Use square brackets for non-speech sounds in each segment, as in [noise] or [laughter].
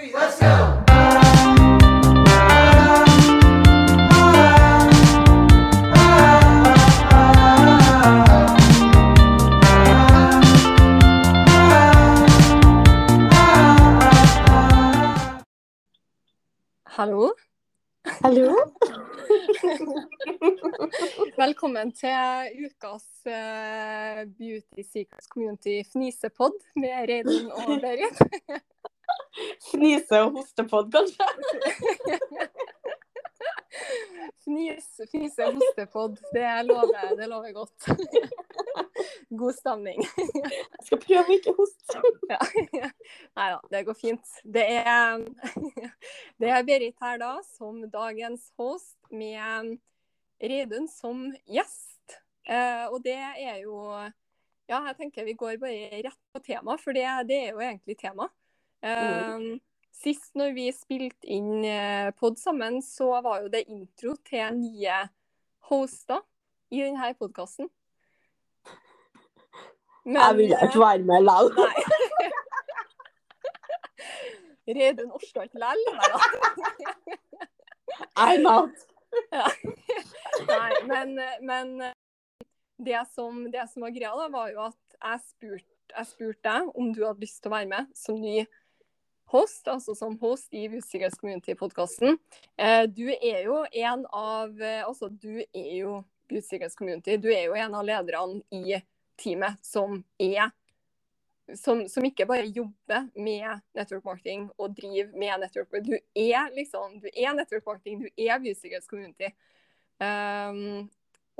three, let's go! Hallo. Hallo? [laughs] Velkommen til ukas eh, Beauty Secrets Community fnisepod med Reidun og Berit. [laughs] Fnise- og hostepod, kanskje? Fnis, fnise og hostepod, det lover, det lover godt. God stemning. Jeg skal prøve å ikke hoste. Ja. Nei da, det går fint. Det er, det er Berit her da, som dagens host, med Reidun som gjest. Eh, og det er jo Ja, jeg tenker vi går bare rett på tema, for det, det er jo egentlig tema. Eh, Sist når vi spilte inn eh, pod sammen, så var jo det intro til nye hoster i denne podkasten. Jeg vil ikke være med likevel. Nei. [laughs] Reidun orka ikke lell? Nei da. I'm out. [laughs] Nei, men, men det, som, det som var greia, da, var jo at jeg spurte spurt deg om du hadde lyst til å være med som ny host, altså som host i Usikkerhets Community-podkasten. Eh, du er jo en av eh, Altså, du er jo Usikkerhets Community. Du er jo en av lederne i teamet som er som, som ikke bare jobber med network marketing og driver med network Du er liksom, du er network marketing, du er Usikkerhets Community. Um,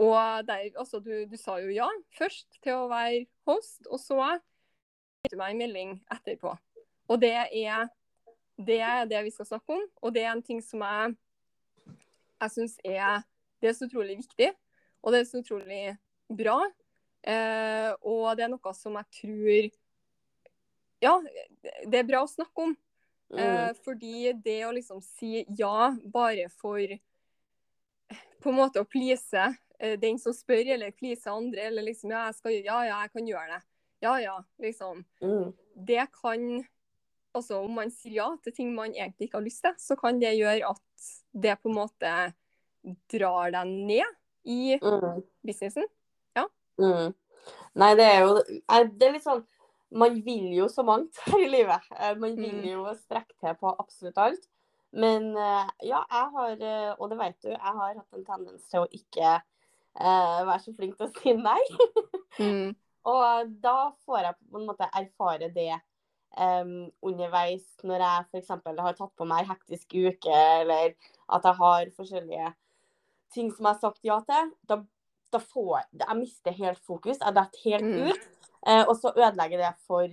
og der, altså, du, du sa jo ja først til å være host, og så sendte du meg en melding etterpå. Og det er, det er det vi skal snakke om, og det er en ting som jeg, jeg syns er Det er så utrolig viktig, og det er så utrolig bra. Eh, og det er noe som jeg tror Ja, det er bra å snakke om. Eh, Mm. fordi det å liksom si ja bare for på en måte å please eh, den som spør, eller please andre, eller liksom ja, jeg skal, ja, ja, jeg kan gjøre det. Ja, ja, liksom. Mm. Det kan Altså om man sier ja til ting man egentlig ikke har lyst til, så kan det gjøre at det på en måte drar deg ned i Mm. businessen. Mm. Nei, det er jo eh, Det er litt sånn Man vil jo så mangt [laughs] her i livet. Eh, Man vil Mm. jo strekke til på absolutt alt. Men eh, ja, jeg har, og det vet du, jeg har hatt en tendens til å ikke eh, være så flink til å si nei. [laughs] Mm. Og da får jeg på en måte erfare det em, underveis når jeg f.eks. har tatt på meg en hektisk uke, eller at jeg har forskjellige ting som jeg har sagt ja til. Da, da får jeg Jeg mister helt fokus. Jeg detter helt Mm. ut. Eh, og så ødelegger det for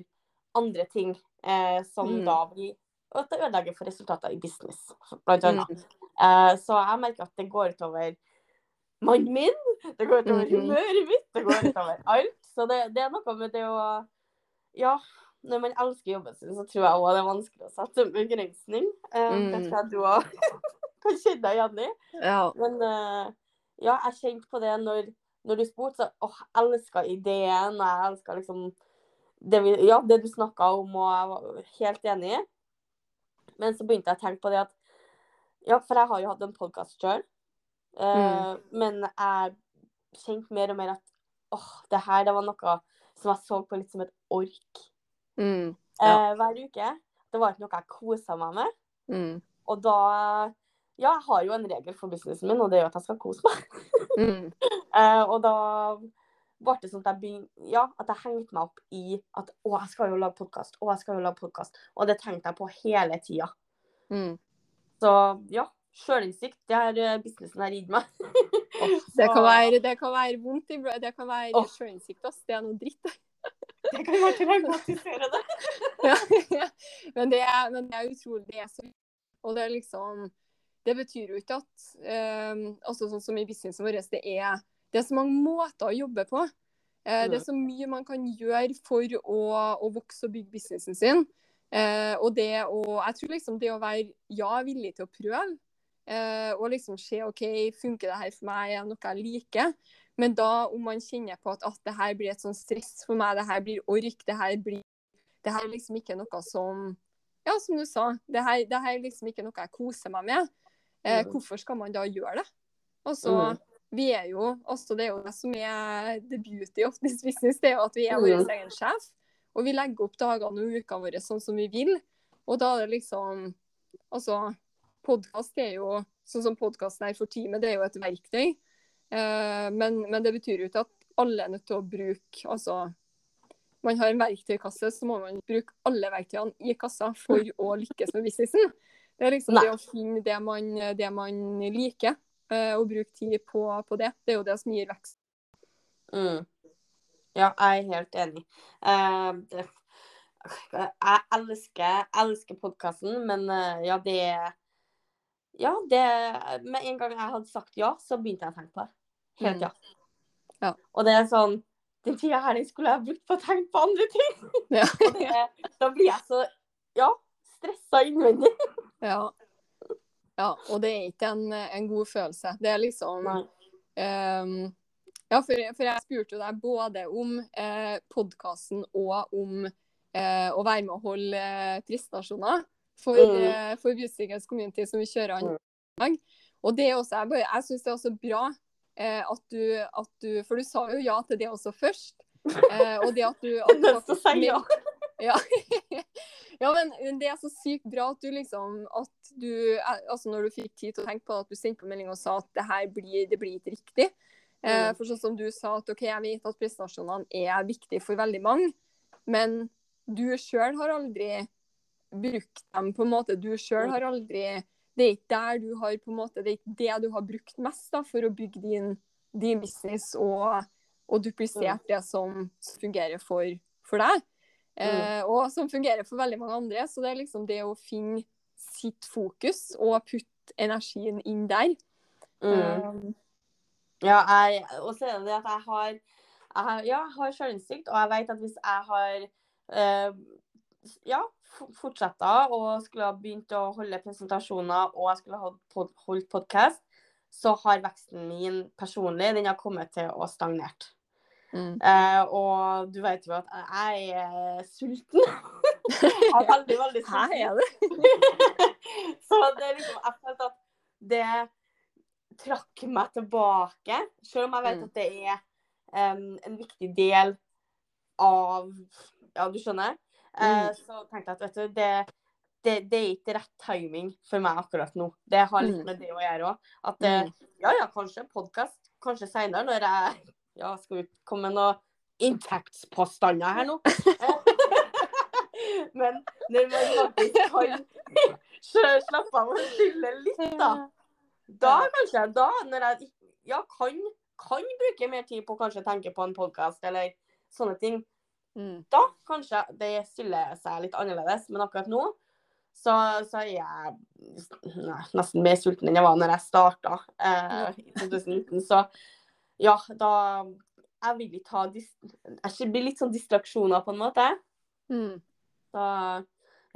andre ting uh, som Mm. da blir Og at det ødelegger for resultater i business, blant annet. Mm. Uh, så jeg merker at det går utover mannen min, det går utover Mhm. humøret mitt, det går utover alt. Så det, det er noe med det å Ja, når man elsker jobben sin, så tror jeg òg det er vanskelig å sette en begrensning. Eh, Mm. Det tror jeg du òg [laughs] kan kjenne deg igjen i. Ja. Men uh, ja, jeg kjente på det når, når du spurte, så åh, jeg elska ideen, og jeg elska liksom det, vi, ja, det du snakka om, og jeg var helt enig i. Men så begynte jeg å tenke på det at Ja, for jeg har jo hatt en podkast sjøl. Mm. Men jeg kjente mer og mer at åh, det her det var noe som jeg så på litt som et ork Mm. Ja. eh, hver uke. Det var ikke noe jeg kosa meg med. Mm. Og da Ja, jeg har jo en regel for businessen min, og det er jo at jeg skal kose meg. Mm. [laughs] Eh, og da ble det sånn at jeg begyn- ja, at jeg hengte meg opp i at å, jeg skal jo lage podkast, å, jeg skal jo lage podkast. Og det tenkte jeg på hele tida. Mm. Så ja, sjølinnsikt, det har eh, businessen har gitt meg. [laughs] Det, kan være, det kan være vondt i Det kan være Åh. sjølinnsikt, ass. Det er noe dritt. Det kan være dramatisere det. Ja. men, det er, men det er utrolig det er så Og det er liksom Det betyr jo ikke at um, altså Sånn som i businessen vår, det er, det er så mange måter å jobbe på. Eh, det er så mye man kan gjøre for å, å vokse og bygge businessen sin. Eh, og det å Jeg tror liksom det å være ja, villig til å prøve, eh, og liksom se OK, funker det her for meg, er det noe jeg liker? Men da om man kjenner på at, at det her blir et sånn stress for meg, det her blir ork, det her blir det her er liksom ikke noe som ja, som du sa, det her, det her er liksom ikke noe jeg koser meg med. Eh, Mm. hvorfor skal man da gjøre det? Altså, Mm. vi er jo, altså det er jo det som er the beauty of this business, det er jo at vi er Mm. vår egen sjef. Og vi legger opp dagene og ukene våre sånn som vi vil. Og da er det liksom Altså, podkast er jo sånn som podkasten er for teamet, det er jo et verktøy. Eh, men, men det betyr jo ikke at alle er nødt til å bruke Altså, man har en verktøykasse, så må man bruke alle verktøyene i kassa for å lykkes med businessen. Det er liksom Nei. det å finne det man, det man liker, eh, og bruke tid på, på det. Det er jo det som gir vekst. Mm. Ja, jeg er helt enig. Eh, jeg elsker, elsker podkasten, men ja, det Ja, det Med en gang jeg hadde sagt ja, så begynte jeg å tenke på det. Helt Mm. ja. Ja. Og det er sånn Den tida her den skulle jeg brukt på å tenke på andre ting. [laughs] Ja. Det, da blir jeg så ja, stressa innvendig. [laughs] Ja. ja. Og det er ikke en, en god følelse. Det er liksom. Ehm, ja, for, for jeg spurte jo deg både om eh, podkasten og om eh, å være med å holde eh, for, Mm. eh, for Community, som vi kjører an Mm. i dag. Og det er også, jeg, bare- jeg syns det er også bra at, du, at du For du sa jo ja til det også først. [laughs] Eh, og det at du, at du faktisk, ja. [laughs] ja. [laughs] ja, men det er så sykt bra at du liksom at du, eh, altså Når du fikk tid til å tenke på det, at du sendte på melding og sa at det her blir, det blir ikke riktig. Eh, Mm. for sånn som du sa at OK, jeg vet at prestasjonene er viktige for veldig mange, men du sjøl har aldri brukt dem på en måte. Du sjøl Mm. har aldri Det er ikke der du har på en måte, det er ikke det du har brukt mest da, for å bygge din, din business og, og duplisert det som fungerer for, for deg. Eh, og som fungerer for veldig mange andre. Så det er liksom det å finne sitt fokus og putte energien inn der. Mm. Um, Ja, jeg, og så er det at jeg har, jeg har Ja, jeg har selvinnsikt, og jeg vet at hvis jeg har eh, ja, fortsette og skulle ha begynt å holde presentasjoner og jeg skulle ha pod, holdt podkast, så har veksten min personlig den har kommet til å stagnert. mm. Eh, og du vet jo at jeg er sulten. jeg er veldig, veldig [laughs] sulten. Her er det. så det er liksom, jeg følte at det trakk meg tilbake, selv om jeg vet Mm. at det er um, en viktig del av Ja, du skjønner? Eh, Mm. så tenkte jeg at vet du, det, det, det er ikke rett timing for meg akkurat nå. Det har litt Mm. med det å gjøre òg. At eh, Mm. ja, ja, kanskje podkast. Kanskje seinere, når jeg ja, skal ut komme med noen inntektspåstander her nå. [laughs] Men når man faktisk kan [laughs] slappe av og skylde litt, da. Da kanskje, da når jeg ja, kan, kan bruke mer tid på å kanskje tenke på en podkast eller sånne ting, Mm. da kanskje det stiller seg litt annerledes. Men akkurat nå så, så er jeg nei, nesten mer sulten enn jeg var når jeg starta eh, i 2019. Så ja, da Jeg vil ikke ha Jeg blir litt sånn distraksjoner, på en måte. Mm. Så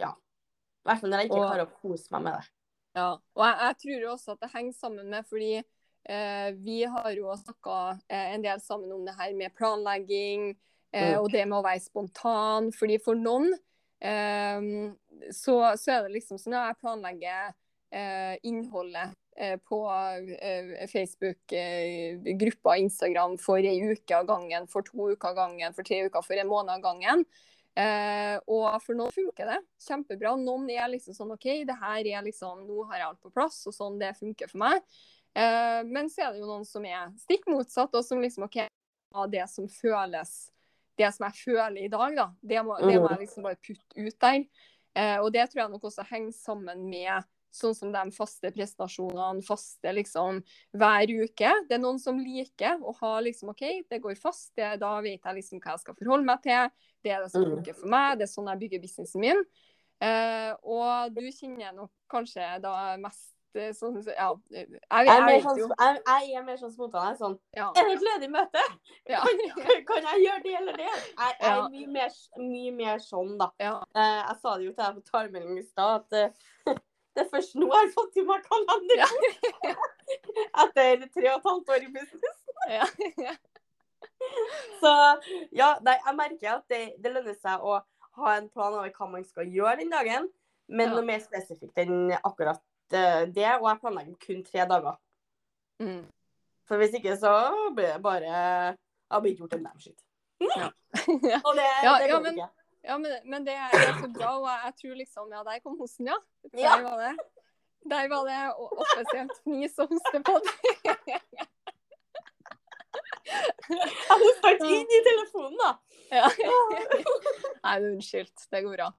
ja. I hvert fall når jeg ikke Og- klarer å kose meg med det. Ja, og jeg, jeg tror jo også at det henger sammen med fordi eh, vi har jo snakka eh, en del sammen om det her med planlegging eh, Mm. og det med å være spontan. Fordi for noen eh, så, så er det liksom sånn at jeg planlegger eh, innholdet eh, på eh, Facebook-gruppa Instagram for ei uke av gangen, for to uker av gangen, for tre uker, for en måned av gangen. Eh, og for noen funker det kjempebra. Noen er liksom sånn OK, det her er liksom Nå har jeg alt på plass, og sånn det funker for meg. Eh, men så er det jo noen som er stikk motsatt, og som liksom OK, av det som føles Det som jeg føler i dag, da, det må, det må jeg liksom bare putte ut der. Eh, og det tror jeg nok også henger sammen med sånn som de faste prestasjonene, faste liksom hver uke. Det er noen som liker å ha liksom OK, det går fast, det, da vet jeg liksom hva jeg skal forholde meg til. Det er det som Mm. funker for meg, det er sånn jeg bygger businessen min. Eh, og du kjenner nok kanskje da mest eh, sånn Ja, jeg, jeg, Jeg er mer sånn, jeg, jeg er mer sånn spontan. Jeg er sånn Ja. Er det et ledig møte? Ja. Kan, kan jeg gjøre det eller det? Jeg, jeg Ja. er mye mer, mye mer sånn, da. Eh, jeg sa det jo til deg på talemelding i stad, at eh, [laughs] det er først nå jeg har fått i meg kalender. [laughs] Etter tre og et halvt år i business. Så ja, nei, jeg merker at det, det lønner seg å ha en plan over hva man skal gjøre den dagen. Men Ja. noe mer spesifikt enn akkurat eh, det. Og jeg planlegger kun tre dager. Mm. For hvis ikke så blir det bare Jeg blir ikke gjort en damn shit. Ja. [laughs] Og det, Ja, det ja, men- ikke. Ja, men, men det er så bra, og jeg, jeg tror liksom Ja, der kom hosten, ja. Der Ja. var det. Der var det offisielt fnis og hostepod. Jeg hosta ikke inn i telefonen, da. Ja. [laughs] Nei, men unnskyldt. Det går bra.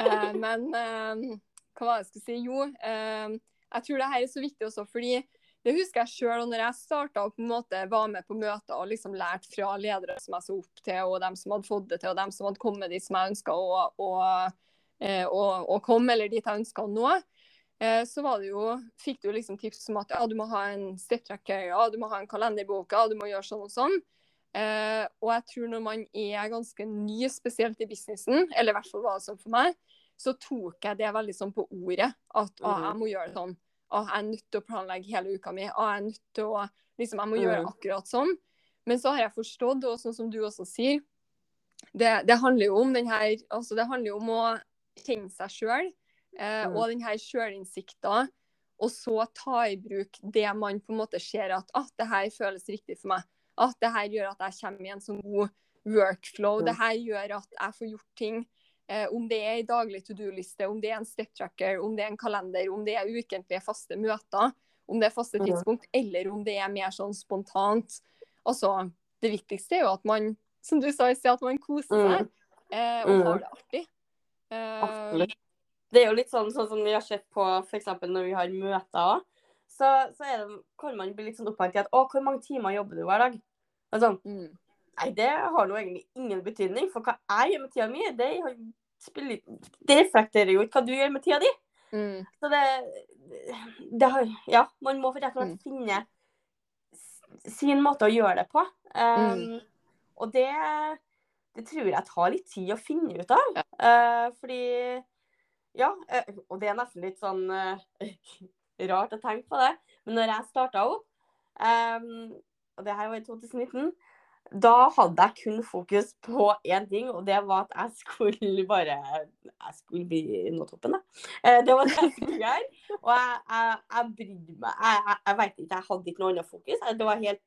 Eh, men eh, hva var det jeg skulle si? Jo, eh, jeg tror det her er så viktig også, fordi det husker jeg sjøl når jeg starta og på en måte var med på møter og liksom lærte fra ledere som jeg så opp til, og dem som hadde fått det til, og dem som hadde kommet dit som jeg ønska å, å, eh, å, å komme, eller dit jeg ønska å nå. Eh, så jo, fikk du liksom tips om at ja, du må ha en step tracker, ja, du må ha en kalenderbok, ja, du må gjøre sånn og sånn. Eh, og jeg tror når man er ganske ny, spesielt i businessen, eller i hvert fall var det sånn for meg, så tok jeg det veldig sånn på ordet. At å, jeg må gjøre det sånn. Å, jeg er nødt til å planlegge hele uka mi. Å, jeg er nødt til å liksom, Jeg må gjøre Mhm. akkurat sånn. Men så har jeg forstått, og sånn som du også sier, det, det handler jo om den her Altså, det handler jo om å kjenne seg sjøl, eh, Mhm. og den her sjølinnsikta. Og så ta i bruk det man på en måte ser at at det her føles riktig for meg. At det her gjør at jeg kommer i en sånn god workflow. Mm. Det her gjør at jeg får gjort ting. Eh, om det er en daglig to do-liste, om det er en step tracker, om det er en kalender, om det er ukentlige faste møter, om det er faste tidspunkt, tidspunkt, eller om det er mer sånn spontant. Altså, det viktigste er jo at man, som du sa i sted, at man koser seg eh, og Mm. har det artig. Eh, Absolutt. Det er jo litt sånn, sånn som vi har sett på f.eks. når vi har møter òg. Så, så er det, kan man bli litt sånn opphengt i at å, hvor mange timer jobber du hver dag? Og sånn, mm, Nei, det har nå egentlig ingen betydning. For hva jeg gjør med tida mi, det, spiller, det reflekterer jo ikke hva du gjør med tida di. mm, Så det, det har, Ja, man må rett og slett Mm. finne sin måte å gjøre det på. Um, Mm. Og det, det tror jeg tar litt tid å finne ut av. Eh, fordi Ja, uh, og det er nesten litt sånn uh, [laughs] rart å tenke på det, men når jeg starta opp, um, og det her var i 2019 da hadde jeg kun fokus på én ting, og det var at jeg skulle bare Jeg skulle bli nå toppen, da. Eh, Det var det jeg skulle gjøre. Og jeg, jeg, jeg brydde meg Jeg, jeg, jeg vet ikke, jeg hadde ikke noe annet fokus. Det var helt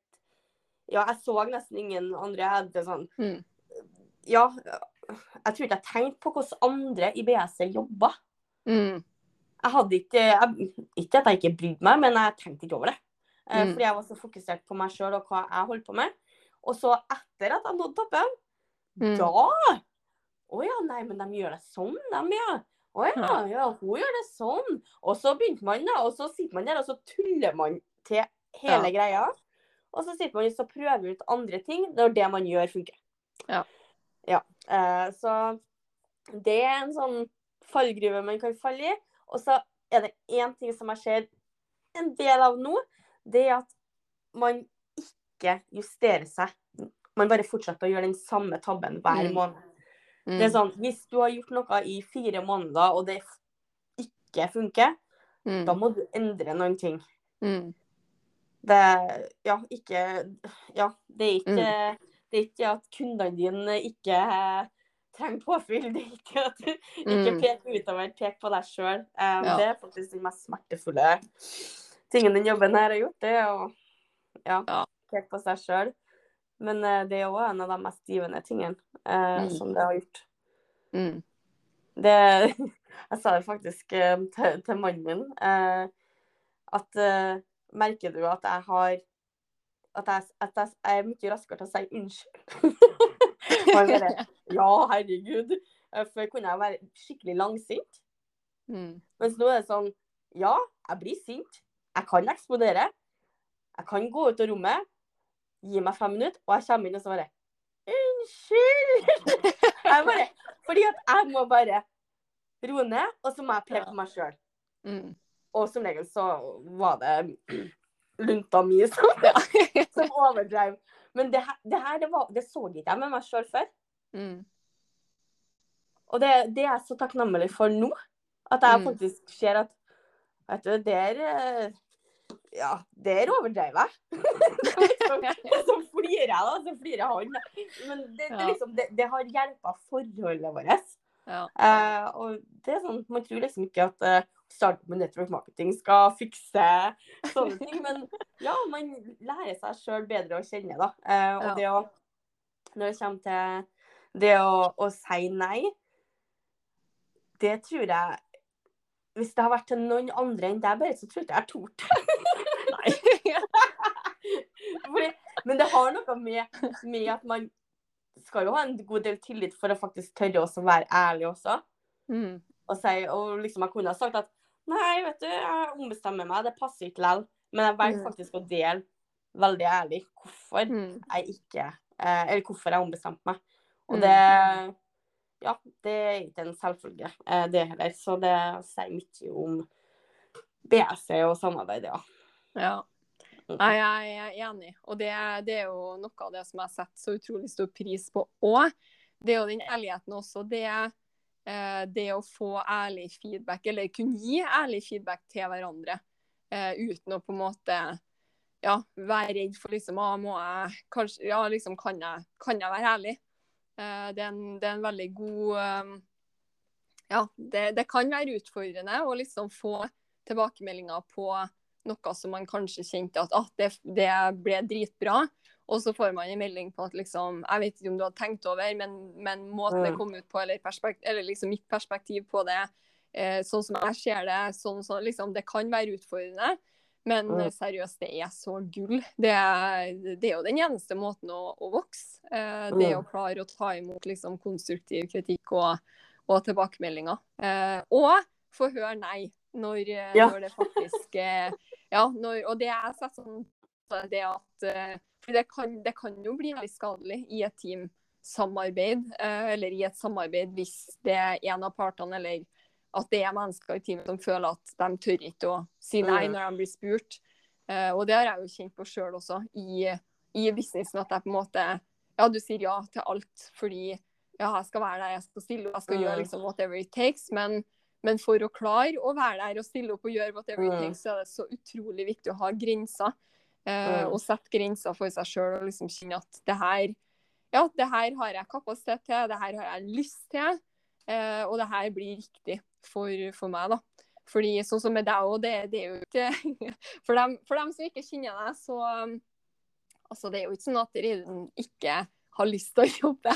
Ja, jeg så nesten ingen andre. Jeg hadde sånn mm, Ja, jeg tror ikke jeg tenkte på hvordan andre i BS jobba. mm, Jeg hadde ikke jeg, Ikke at jeg ikke brydde meg, men jeg tenkte ikke over det. Mm. Fordi jeg var så fokusert på meg sjøl og hva jeg holdt på med. Og så etter at jeg nådde toppen, Mm. da Å ja, nei, men de gjør det sånn, de, ja. Å ja, Ja. ja, hun gjør det sånn. Og så begynte man, da. Og så sitter man der, og så tuller man til hele greia. Og så sitter man og så prøver ut andre ting når det man gjør, funker. Ja. Ja. Eh, så det er en sånn fallgruve man kan falle i. Og så er det én ting som jeg ser en del av nå, det er at man ikke justere seg. Man bare fortsetter å gjøre den samme tabben hver Mm. måned. mm, Det er sånn, Hvis du har gjort noe i fire måneder, og det ikke funker, mm, da må du endre noen ting. mm, Det, ja, ikke, ja, det er ikke Mm. det er ikke at kundene dine ikke eh, trenger påfyll. Det er ikke at du ikke Mm. peker utover, pek på deg sjøl. Ja. Det er faktisk den mest smertefulle tingen den jobben her har gjort. Det er å ja, Ja. Peke på seg sjøl. Men eh, det er òg en av de mest givende tingene eh, Mm. som det har gjort. mm, Det, [laughs] jeg sa det faktisk eh, til, til mannen min. eh, at eh, Merker du at jeg har at jeg, at jeg er mye raskere til å si unnskyld? [laughs] Bare Ja, herregud. Eh, Før kunne jeg være skikkelig langsint. mm, Mens nå er det sånn Ja, jeg blir sint. Jeg kan eksplodere. Jeg kan gå ut av rommet, gi meg fem minutter, og jeg kommer inn og så bare Unnskyld! [laughs] Jeg bare, fordi at jeg må bare roe ned, og så må jeg prøve på meg sjøl. mm. Og som regel så var det [clears throat] lunta mi som, [laughs] som overdrev. Men det her, det, her, det, var, det så ikke jeg med meg sjøl før. mm. Og det, det er jeg så takknemlig for nå. At jeg Mm. faktisk ser at Vet du, der Ja, der overdrev jeg. [laughs] så, så flirer jeg, da. Så flirer han. Men det, det, liksom, det, det har hjelpa forholdet vårt. Ja. Uh, og det er sånn, Man tror liksom ikke at uh, starten med network marketing skal fikse sånne ting, men ja, man lærer seg sjøl bedre å kjenne, da. Uh, og Ja. det å Når det kommer til det å, å si nei, det tror jeg Hvis det har vært til noen andre enn deg, bare, så tror jeg ikke jeg har tort det. [laughs] Fordi, men det har noe med, med at man skal jo ha en god del tillit for å faktisk tørre å være ærlig også. Mm. Og, si, og liksom jeg kunne ha sagt at nei, vet du, jeg ombestemmer meg, det passer ikke likevel. Men jeg velger Mm. faktisk å dele veldig ærlig hvorfor Mm. jeg ikke eh, Eller hvorfor jeg ombestemte meg. Og Mm. det Ja, det er ikke en selvfølge, eh, det heller. Så det sier mye om BSE og samarbeidet, ja. Ja. [laughs] Nei, jeg er enig. Og det, det er jo noe av det som jeg setter så utrolig stor pris på òg. Det er jo den ærligheten også. Det, eh, det å få ærlig feedback, eller kunne gi ærlig feedback til hverandre. Eh, uten å på en måte ja, være redd for liksom ah, må jeg, kanskje, ja, liksom, kan, jeg, kan jeg være ærlig? Eh, det, er en, det er en veldig god Ja, det, det kan være utfordrende å liksom få tilbakemeldinger på noe som man kanskje kjente at ah, det, det ble dritbra. Og så får man en melding på at liksom Jeg vet ikke om du hadde tenkt over, men, men måten det Mm. kom ut på, eller, perspekt, eller liksom mitt perspektiv på det, eh, sånn som jeg ser det, sånn, sånn, liksom, det kan være utfordrende. Men Mm. seriøst, det er så gull. Det er, det er jo den eneste måten å, å vokse. Eh, det Mm. å klare å ta imot liksom, konstruktiv kritikk og, og tilbakemeldinger. Eh, og få høre nei når, eh, Ja. når det faktisk eh, Ja, når, og det er setter sånn det at eh, For det kan, det kan jo bli veldig skadelig i et teamsamarbeid, eller i et samarbeid hvis det er en av partene eller at det er mennesker i teamet som føler at de tør ikke å si nei Mm. når de blir spurt. Og det har jeg jo kjent på sjøl også, i, i businessen. At jeg på en måte Ja, du sier ja til alt fordi ja, jeg skal være der, jeg skal stille jeg skal Mm. gjøre liksom whatever it takes. Men, men for å klare å være der og stille opp og gjøre whatever it Mm. takes, så er det så utrolig viktig å ha grenser. Mm. Og sette grenser for seg sjøl og liksom kjenne at det her ja, det her har jeg kapasitet til, det her har jeg lyst til, eh, og det her blir riktig for, for meg. da. Fordi sånn som med deg òg, det, det er jo ikke [laughs] for dem, for dem som ikke kjenner deg, så altså, det er jo ikke sånn at Reidun ikke har lyst til å jobbe.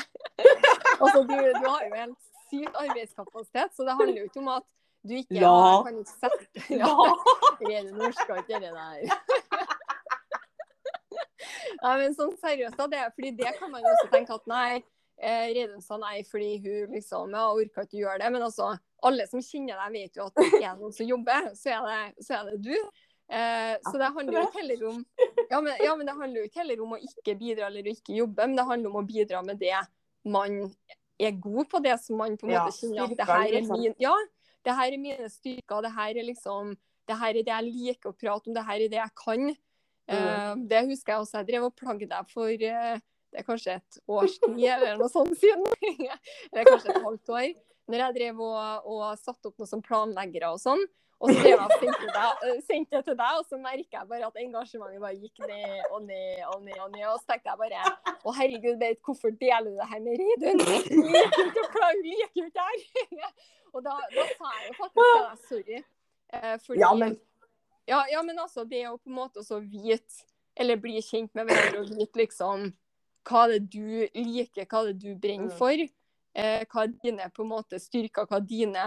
[laughs] altså, du, du har jo helt sykt arbeidskapasitet, så det handler jo ikke om at du ikke Ja. har, kan ikke sette [laughs] ja. Rene norsk og ikke det der. [laughs] Nei, men sånn seriøst, da. Det, fordi det kan man jo også tenke at nei, eh, Reidun sa nei fordi hun liksom ja, orka ikke gjøre det. Men altså, alle som kjenner deg, vet jo at det er noen som jobber, så er det, så er det du. Eh, så det handler jo ikke heller om ja men, ja, men det handler jo ikke heller om å ikke bidra eller å ikke jobbe, men det handler om å bidra med det man er god på, det som man på en Ja, måte kjenner at det her er liksom. min Ja, det her er mine styrker, det her er liksom det her er det jeg liker å prate om, det her er det jeg kan. Eh, det husker jeg også jeg drev og plagde deg for uh, det er kanskje et års tid eller noe sånt siden. [laughs] eller kanskje et halvt år. Når jeg drev og, og satte opp noe som planleggere og sånn. Og så [laughs] jeg sendte, deg, sendte det til deg, og så merka jeg bare at engasjementet bare gikk ned og ned og ned. Og ned, og så tenkte jeg bare å herregud, vet, hvorfor deler du det her med Reidun? [laughs] Liker ikke å klage, liker ikke her. og da, da sa jeg jo faktisk deg sorry. Eh, fordi, Ja, men ja, ja, men altså, det å på en måte også vite, eller bli kjent med hverandre og vite liksom hva det du liker, hva det du brenner Mm. for, eh, hva dine på en måte styrker, hva dine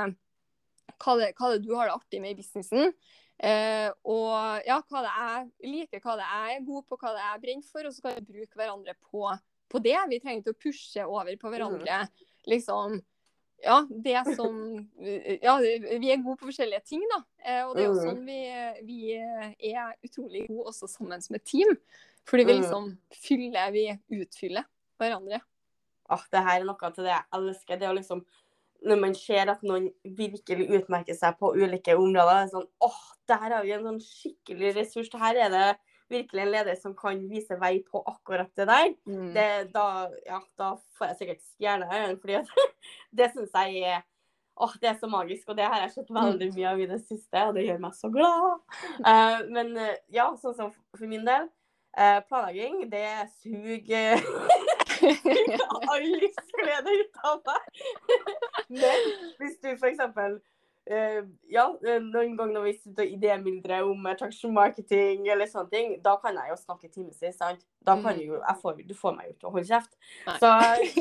hva det, hva det du har det artig med i businessen. Eh, og ja, hva det jeg liker, hva det jeg er god på, hva det jeg brenner for, og så kan vi bruke hverandre på, på det. Vi trenger ikke å pushe over på hverandre. Liksom, ja, det som Ja, vi er gode på forskjellige ting, da. Eh, og det er jo Mhm. sånn vi, vi er utrolig gode også sammen som et team. Fordi vi Mhm. liksom fyller, vi utfyller hverandre. Åh, det her er noe til det jeg elsker. Det å liksom Når man ser at noen virkelig utmerker seg på ulike områder, er sånn åh, der har vi en sånn skikkelig ressurs. Her er det virkelig en leder som kan vise vei på akkurat det der. Mm. Det, da, ja, da får jeg sikkert øynene, fordi [laughs] det syns jeg er Åh, det er så magisk, og det har jeg sett veldig mye av i det siste, og det gjør meg så glad. Uh, [laughs] men eh, ja, sånn som for min del, uh, planlegging, det suger [laughs] [laughs] all livsglede ut av meg. [laughs] Men hvis du for eksempel eh, ja, eh, noen ganger når vi sitter og idémyldrer om attraction marketing eller sånne ting, da kan jeg jo snakke timevis, sant? Da kan Mm. jo, får, du får meg jo til å holde kjeft. Nei. Så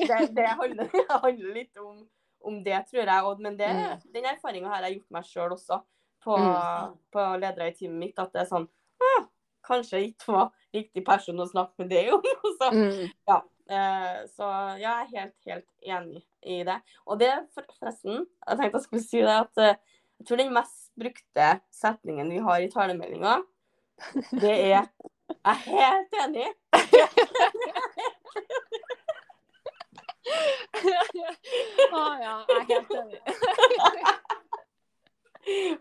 det, det handler, [laughs] handler litt om, om det, tror jeg. Og, men det, Mm. den erfaringa har jeg gjort meg sjøl også, på, Mm. på ledere i teamet mitt, at det er sånn ah, Kanskje ikke var riktig person å snakke med det om. så Mm. Eh, så jeg er helt, helt enig i det. Og det for- forresten, jeg tenkte jeg skulle si det at eh, jeg tror den mest brukte setningen vi har i talemeldinga, det er Jeg er helt enig. ah, ja, jeg er helt enig.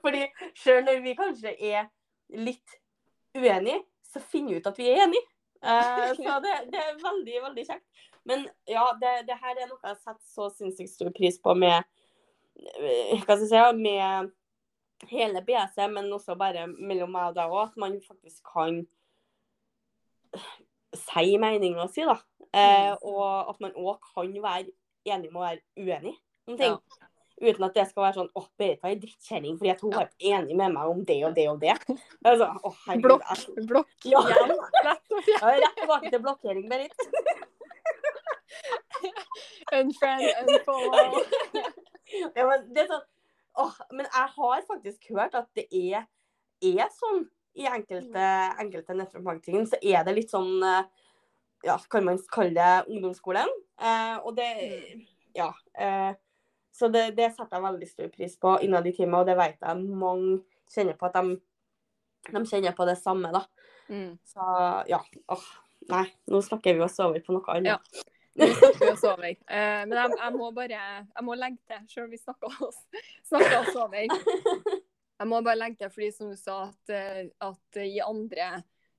Fordi sjøl når vi kanskje er litt uenige, så finner vi ut at vi er enige. Eh, [laughs] så det, det er veldig, veldig kjekt. Men ja, det, det her er noe jeg setter så sinnssykt stor pris på med eh, hva skal jeg si, med hele BC, men også bare mellom meg og deg òg, at man faktisk kan si meninga si, da. Eh, Mm. og at man òg kan være enig med å være uenig om ting. Ja. Uten at det skal være sånn åh, Berit var ei drittkjerring fordi at hun var enig med meg om det og det og det. Altså, åh, herregud. Blokk. jeg- Blokk Ja. Ja, rett tilbake til blokkering, Berit. [laughs] Unfriend, unfollow. Ja, men det sånn åh, Men jeg har faktisk hørt at det er, er sånn i enkelte, enkelte nettverksmarketing, så er det litt sånn eh, Ja, kan man kalle det ungdomsskolen? Eh, og det Ja. Eh, så det, det setter jeg veldig stor pris på innad i teamet, og det vet jeg mange kjenner på at de, de kjenner på det samme, da. Mm. Så ja. Åh, nei, nå snakker vi oss over på noe annet. Ja. [laughs] Eh, men jeg, jeg må bare jeg må legge til, selv om vi snakker oss, snakker oss over. [laughs] Jeg må bare legge til, fordi som du sa, at, eh, at i andre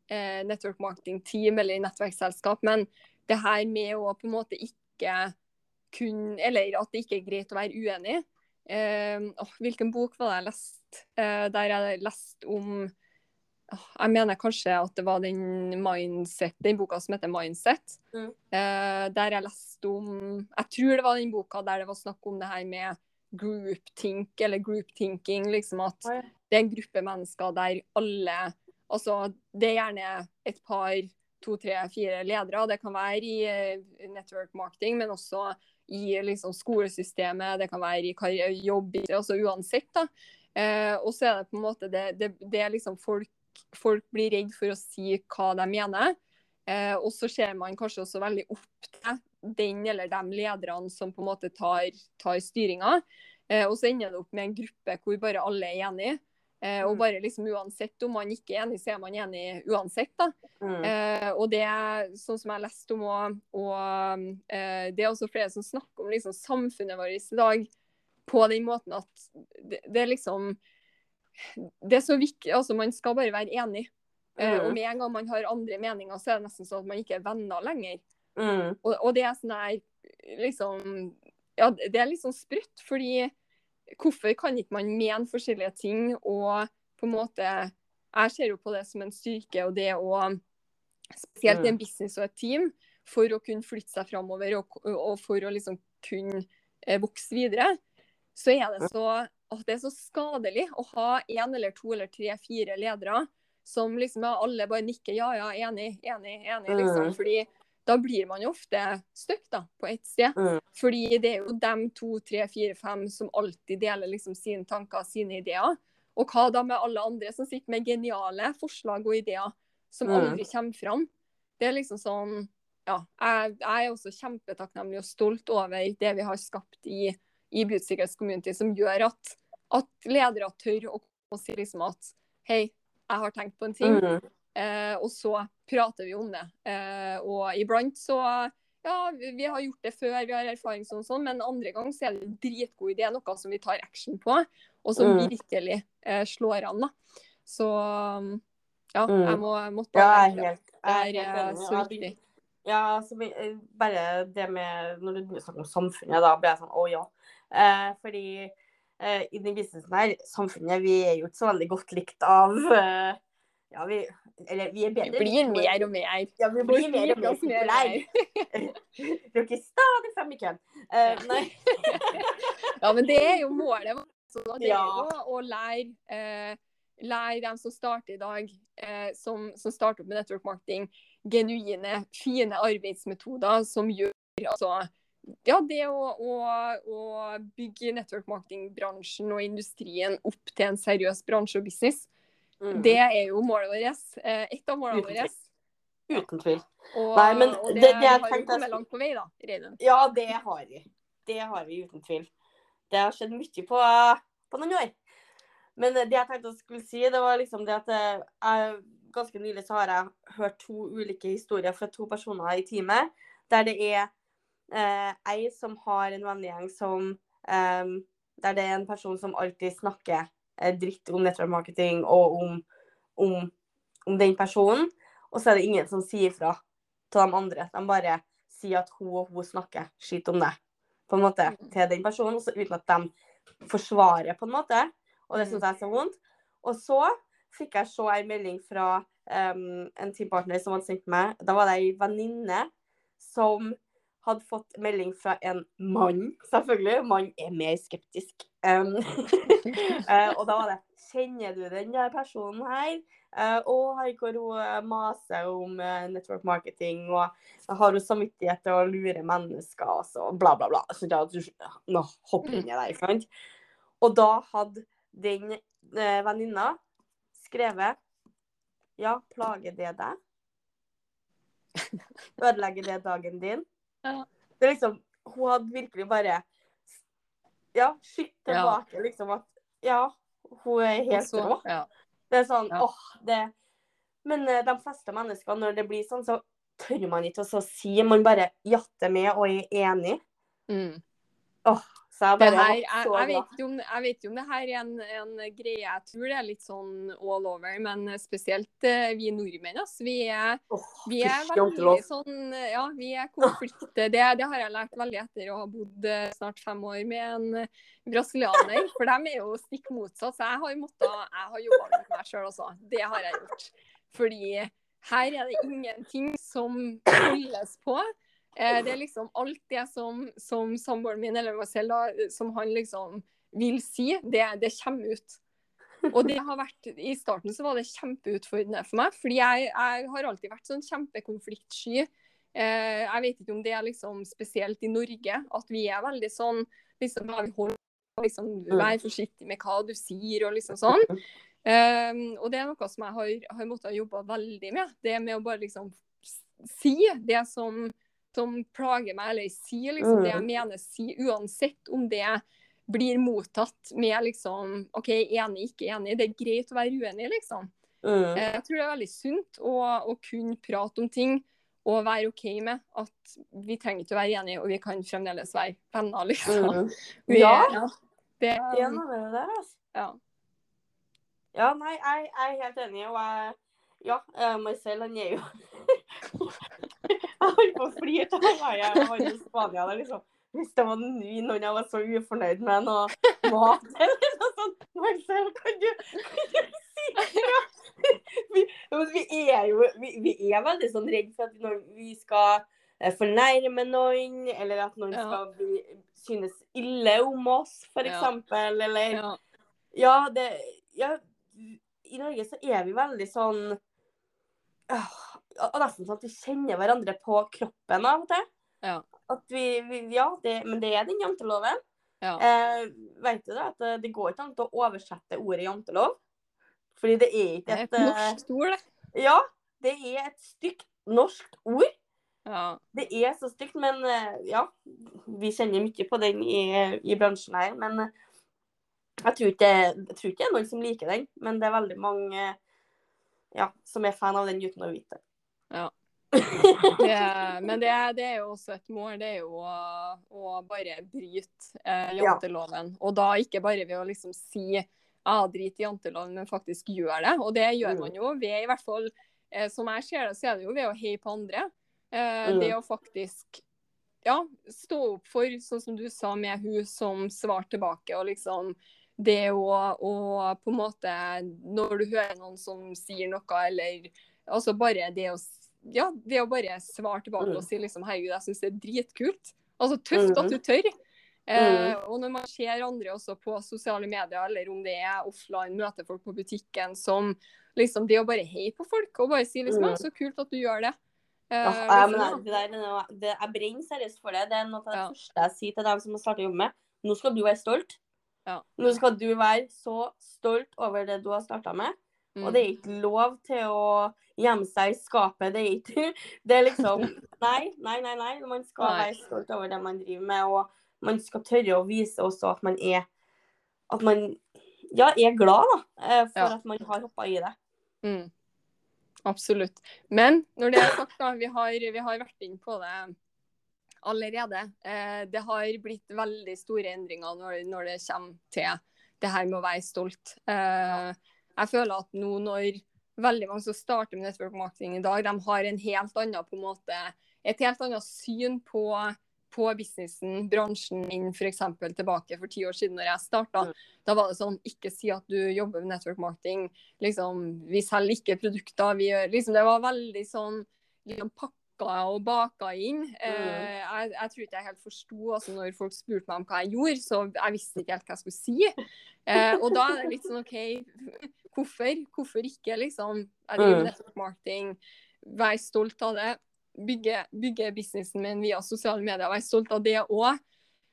eh, network marketing-team eller i nettverksselskap, men det her med å på en måte ikke kun Eller at det ikke er greit å være uenig. Eh, oh, hvilken bok var det jeg leste? Eh, der jeg leste om åh, Jeg mener kanskje at det var den mindset, den boka som heter 'Mindset'. Mm. Eh, der jeg leste om Jeg tror det var den boka der det var snakk om det her med groupthink, eller group thinking. Liksom at Oi. det er en gruppe mennesker der alle Altså, det er gjerne et par, to, tre, fire ledere. Det kan være i eh, network marketing, men også i liksom, skolesystemet. Det kan være i karriere, jobb, altså uansett. da. Eh, og så er det på en måte det, det, det er liksom folk, folk blir redd for å si hva de mener. Eh, og så ser man kanskje også veldig opp til den eller de lederne som på en måte tar, tar styringa. Eh, og så ender det opp med en gruppe hvor bare alle er enige. Eh, og Mm. bare liksom uansett om man ikke er enig, så er man enig uansett. da. Mm. Eh, og det er sånn som jeg har lest om òg, og eh, det er også flere som snakker om liksom, samfunnet vårt i dag på den måten at det, det er liksom Det er så viktig Altså, man skal bare være enig. Eh, Mm. og med en gang man har andre meninger, så er det nesten sånn at man ikke er venner lenger. Mm. Og, og det er sånn her liksom Ja, det er litt sånn sprøtt, fordi hvorfor kan ikke man mene forskjellige ting og på en måte Jeg ser jo på det som en styrke, og det å Spesielt i en business og et team, for å kunne flytte seg framover og, og for å liksom kunne eh, vokse videre, så er det så, at det er så skadelig å ha én eller to eller tre, fire ledere som liksom alle bare nikker ja, ja, enig, enig, enig, liksom. Mm. Fordi da blir man jo ofte stuck da, på ett sted. Mm. Fordi det er jo dem to, tre, fire, fem som alltid deler liksom sine tanker, sine ideer. Og hva da med alle andre som sitter med geniale forslag og ideer som Mm. aldri kommer fram? Det er liksom sånn Ja, jeg, jeg er også kjempetakknemlig og stolt over det vi har skapt i, i Beauty-Community, som gjør at, at ledere tør å si liksom at hei, jeg har tenkt på en ting. Mm. Eh, og så prater vi om det. Eh, og iblant så Ja, vi har gjort det før, vi har erfaring sånn, sånn, men andre gang så er det en dritgod idé, noe som vi tar action på, og som Mm. virkelig eh, slår an. da. Så ja, Mm. jeg må, måtte Ja, jeg er helt, det. jeg er helt eh, enig. så viktig. Ja, altså, eh, bare det med Når du snakker om samfunnet, da ble jeg sånn å ja. Eh, fordi eh, i den businessen her, samfunnet, vi er jo ikke så veldig godt likt av eh, Ja, vi Eller vi Vi blir mer og mer. Ja, vi blir mer og mer populære. [laughs] Dere er stadig frem i køen. Uh, nei. [laughs] Ja, men det er jo målet. det er jo å lære, eh, lære dem som starter i dag, eh, som, som starter opp med network marketing, genuine, fine arbeidsmetoder som gjør altså ja, det å, å, å bygge network marketing-bransjen og industrien opp til en seriøs bransje og business, Mm. det er jo målet vårt. Eh, et av målene våre. Uten tvil. Og, Nei, men og det, det- det har jo jeg kommet langt på vei, da, Reidun. Ja, det har vi. Det har vi uten tvil. Det har skjedd mye på, på noen år. Men det jeg tenkte jeg skulle si, det var liksom det at eh, jeg, ganske nylig så har jeg hørt to ulike historier fra to personer i teamet, der det er eh, ei som har en vennegjeng som eh, Der det er en person som alltid snakker dritt om network marketing og om, om, om den personen, og så er det ingen som sier fra til de andre. De bare sier at hun og hun snakker skitt om det på en måte, til den personen, også uten at de forsvarer, på en måte. Og det syns jeg er så vondt. Og så fikk jeg se en melding fra um, en teampartner som hadde sendt meg. Da var det ei venninne som hadde fått melding fra en mann, selvfølgelig. Mann er mer skeptisk. Um, [laughs] og da var det Kjenner du den der personen her? Uh, og hvor hun maser om uh, network marketing, og har hun samvittighet til å lure mennesker, og så bla, bla, bla. Så da, nå hopper inn i det, ikke sant? Og da hadde den uh, venninna skrevet Ja, plager det deg? Ødelegger det dagen din? Ja. Det er liksom Hun hadde virkelig bare Ja, skytt tilbake, liksom at Ja, hun er helt så- rå. ja. Det er sånn, Ja. åh, det Men uh, de fleste mennesker, når det blir sånn, så tør man ikke å si. Man bare jatter med og er enig. Mm. Så jeg bare her, jeg, jeg, vet om, jeg vet ikke om det her er en, en greie. Jeg tror det er litt sånn all over. Men spesielt eh, vi nordmenn. Altså, Vi er, oh, vi er veldig sånn Ja, vi er konflikte. Det, det har jeg lært veldig etter å ha bodd eh, snart fem år med en eh, brasilianer. For de er jo stikk motsatt. Så jeg har måttet, jeg har jobba med meg sjøl også. Det har jeg gjort. Fordi her er det ingenting som holdes på. Eh, det er liksom alt det som, som samboeren min eller meg selv da, som han liksom vil si, det, det kommer ut. Og det har vært, I starten så var det kjempeutfordrende for meg, fordi jeg, jeg har alltid vært sånn kjempekonfliktsky. Eh, jeg vet ikke om det er liksom spesielt i Norge, at vi er veldig sånn liksom, holder, liksom, Vær forsiktig med hva du sier, og liksom sånn. Um, og det er noe som jeg har, har måttet jobbe veldig med. Det med å bare liksom si det som, som plager meg, eller sier liksom det jeg mener, si uansett om det blir mottatt med liksom OK, enig, ikke enig. Det er greit å være uenig, liksom. Mm. Eh, Jeg tror det er veldig sunt å, å kunne prate om ting og være OK med at vi trenger ikke å være enige, og vi kan fremdeles være venner, liksom. Mm. [laughs] Vi, Ja. Det, noe med det der, altså. ja. Ja, nei, jeg, jeg er helt enig, og jeg Ja, uh, Marcel, han er jo [laughs] [laughs] Jeg holdt på å flire av meg. jeg var i Spania der, liksom. Hvis var ny, noen jeg var så ufornøyd med noe mat [laughs] eller noe sånt Marcel, kan du, kan du si fra? [laughs] Vi, vi er jo vi, vi er veldig sånn redd for at når vi skal eh, fornærme noen, eller at noen Ja. skal bli, synes ille om oss, for Ja. eller ja. ja, det ja, I Norge så er vi veldig sånn øh, og Nesten sånn at vi kjenner hverandre på kroppen av og til. Ja. At vi, vi Ja, det, men det er den janteloven. ja. Eh, vet du det? At det, det går ikke an å oversette ordet jantelov. Fordi det er ikke et Det er et et eh, norsk ord, det. Ja, det er et stygt norsk ord. Ja. Det er så stygt, men eh, ja. Vi kjenner mye på den i, i bransjen her. Men eh, jeg tror, ikke, jeg tror ikke det er noen som liker den. Men det er veldig mange ja, som er fan av den uten å vite. Ja. [laughs] Det, men det, det er jo også et mål, det er jo å, å bare bryte eh, janteloven. Og da ikke bare ved å liksom si ja, drit i janteloven, men faktisk gjør det. Og det gjør Mm. man jo ved, i hvert fall eh, som jeg ser det, så er det jo ved å heie på andre. Eh, Mm. Det å faktisk ja, stå opp for, sånn som du sa med hun som svarte tilbake, og liksom det å, å på en måte Når du hører noen som sier noe, eller altså bare det å ja, det å bare svare tilbake Mm. og si liksom herregud, jeg syns det er dritkult. Altså tøft at du tør. Eh, Mm. og når man ser andre også på sosiale medier, eller om det er offline, møter folk på butikken som liksom Det å bare heie på folk og bare si liksom Mm. ja, så kult at du gjør det. Eh, Ja, ja, men liksom, det, det der, er det, jeg brenner seriøst for det. Det er noe av det Ja. første jeg sier til dem som har starta å jobbe med. Nå skal du være stolt. Ja. Nå skal du være så stolt over det du har starta med. Mm. Og det er ikke lov til å gjemme seg i skapet. Det er ikke [laughs] Det er liksom Nei, nei, nei. nei. Man skal Nei. være stolt over det man driver med, og man skal tørre å vise også at man er At man ja, er glad da, eh, for Ja. at man har hoppa i det. Mm. Absolutt. Men når det er sagt, da, vi har, vi har vært inn på det allerede. Eh, det har blitt veldig store endringer når, når det kommer til det her med å være stolt. Eh, jeg føler at nå når veldig mange som starter med network marketing i dag, de har en helt annen på en måte, et helt annet syn på, på businessen, bransjen enn f.eks. tilbake for ti år siden når jeg starta. Da var det sånn, ikke si at du jobber med network marketing. Liksom, vi selger ikke produkter. Vi gjør, liksom, det var veldig sånn liksom, pakka og baka inn. Eh, jeg, jeg tror ikke jeg helt forsto altså, når folk spurte meg om hva jeg gjorde, så jeg visste ikke helt hva jeg skulle si. Eh, og da er det litt sånn OK, hvorfor? Hvorfor ikke, liksom? Driver med Mm. network marketing. Vær stolt av det. Bygge, bygge businessen min via sosiale medier. Vær stolt av det òg.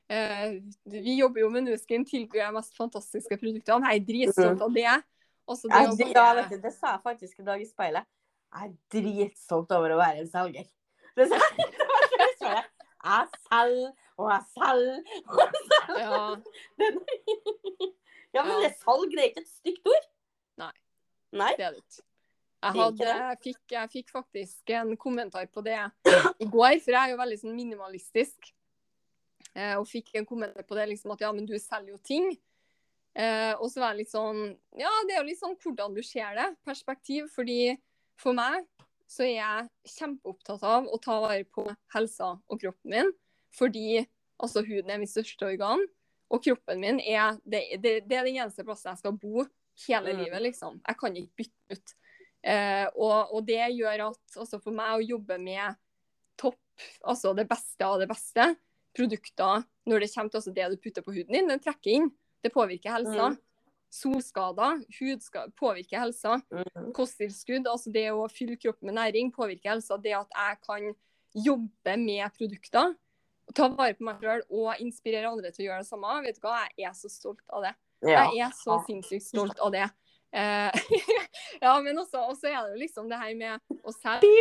Eh, vi jobber jo med Nuskin, tilbyr de mest fantastiske produktene. Jeg er dritstolt av det. Også det Jeg, ja, bare- vet du, det sa jeg faktisk i dag i speilet. Jeg er dritstolt over å være en selger. [laughs] Det sa jeg det. Jeg selger, og jeg selger, og jeg selger. ja, [laughs] [laughs] Ja, men det er salg, det er ikke et stygt ord. Nei. Nei? det er det ikke. Jeg, hadde, jeg, fikk, jeg fikk faktisk en kommentar på det i går, for jeg er jo veldig sånn minimalistisk. Eh, og fikk en kommentar på det liksom at ja, men du selger jo ting. Eh, og så var jeg litt sånn Ja, det er jo litt sånn hvordan du ser det. Perspektiv. Fordi for meg så er jeg kjempeopptatt av å ta vare på helsa og kroppen min. Fordi altså huden er mitt største organ. Og kroppen min er det, det, det er den eneste plassen jeg skal bo hele Mm. livet, liksom. Jeg kan ikke bytte ut. Eh, og, og det gjør at også for meg å jobbe med topp, altså det beste av det beste, produkter når det kommer til også det du putter på huden din, den trekker inn. Det påvirker helsa. Mm. Solskader, hudskader påvirker helsa. Mm. Kosttilskudd, altså det å fylle kroppen med næring, påvirker helsa. Det at jeg kan jobbe med produkter, ta vare på meg sjøl og inspirere andre til å gjøre det samme. Vet du hva, jeg er så stolt av det. Ja. Jeg er så sinnssykt stolt av det. Eh, [laughs] ja, men også, også er det jo liksom det her med å selge.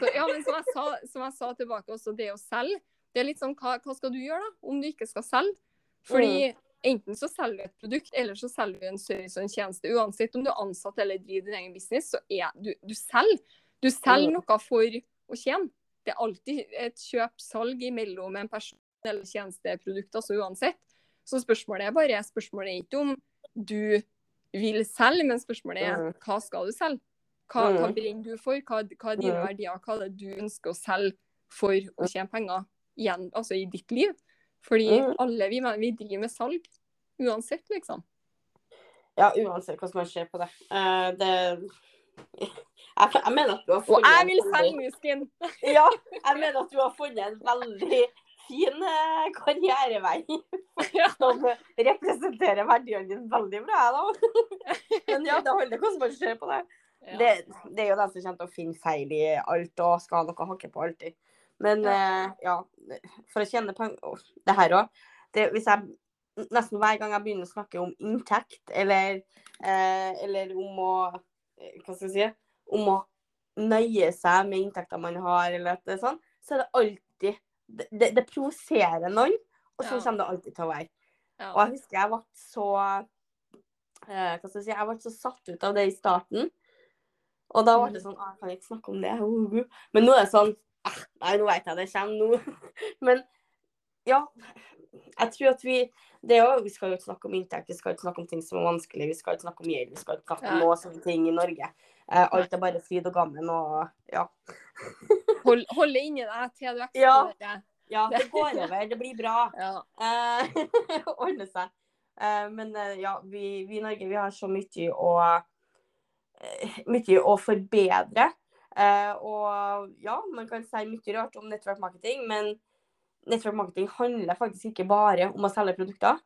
Så, ja, men som jeg, sa, som jeg sa tilbake, også det å selge. Det er litt sånn, hva, hva skal du gjøre da, om du ikke skal selge? Fordi enten så selger du et produkt, eller så selger du en service og en tjeneste. Uansett om du er ansatt eller driver din egen business, så er du, du selger. Du selger Mm. noe for å tjene. Det er alltid et kjøp-salg imellom en person eller tjenesteprodukt, altså uansett. Så spørsmålet er bare spørsmålet er ikke om du vil selge, men spørsmålet er Mhm. hva skal du selge? Hva, hva Mhm. brenner du for? Hva, hva er dine Mhm. verdier? Hva er det du ønsker å selge for å tjene penger igjen, altså i ditt liv? Fordi alle vi, vi driver med salg. Uansett, liksom. ja, uansett hvordan man ser på det. Uh, det [laughs] jeg, jeg mener at du har Og jeg vil selge Nuskin! [laughs] Ja, jeg mener at du har funnet en veldig fin eh, karrierevei [laughs] som representerer verdiene dine veldig bra. da. [laughs] Men ja, det holder hvordan man ser på det. Ja. Det, det er jo den som kommer til å finne feil i alt og skal ha noe å hakke på alltid. Men eh, ja, for å tjene penger Det her òg. Hvis jeg nesten hver gang jeg begynner å snakke om inntekt, eller, eh, eller om å eh, Hva skal jeg si? Om å nøye seg med inntekter man har, eller at det er sånn, så er det alltid Det, det, provoserer noen, og sånn Ja. kommer det alltid til å være. Ja. Og jeg husker jeg ble så eh, Hva skal jeg si Jeg ble så satt ut av det i starten. Og da ble det sånn «Ah, Jeg kan ikke snakke om det. uh, [laughs] uh». Men nå er det sånn «Ah, Nei, nå vet jeg det kommer nå. [laughs] Men ja. Jeg tror at vi det er jo, Vi skal jo ikke snakke om inntekt, vi skal ikke snakke om ting som er vanskelig, vi skal ikke snakke om gjeld, vi skal ikke snakke om noe sånne ting i Norge. Eh, alt er bare fryd og gammen og ja. [laughs] Hold, holde inni deg til du eksploderer. Ja, det går over. Det blir bra. [laughs] Ja. Eh, [laughs] Ordne seg. Eh, men eh, ja, vi, vi i Norge vi har så mye å mye å forbedre. Eh, og ja, man kan si mye rart om network marketing, men network marketing handler faktisk ikke bare om å selge produkter.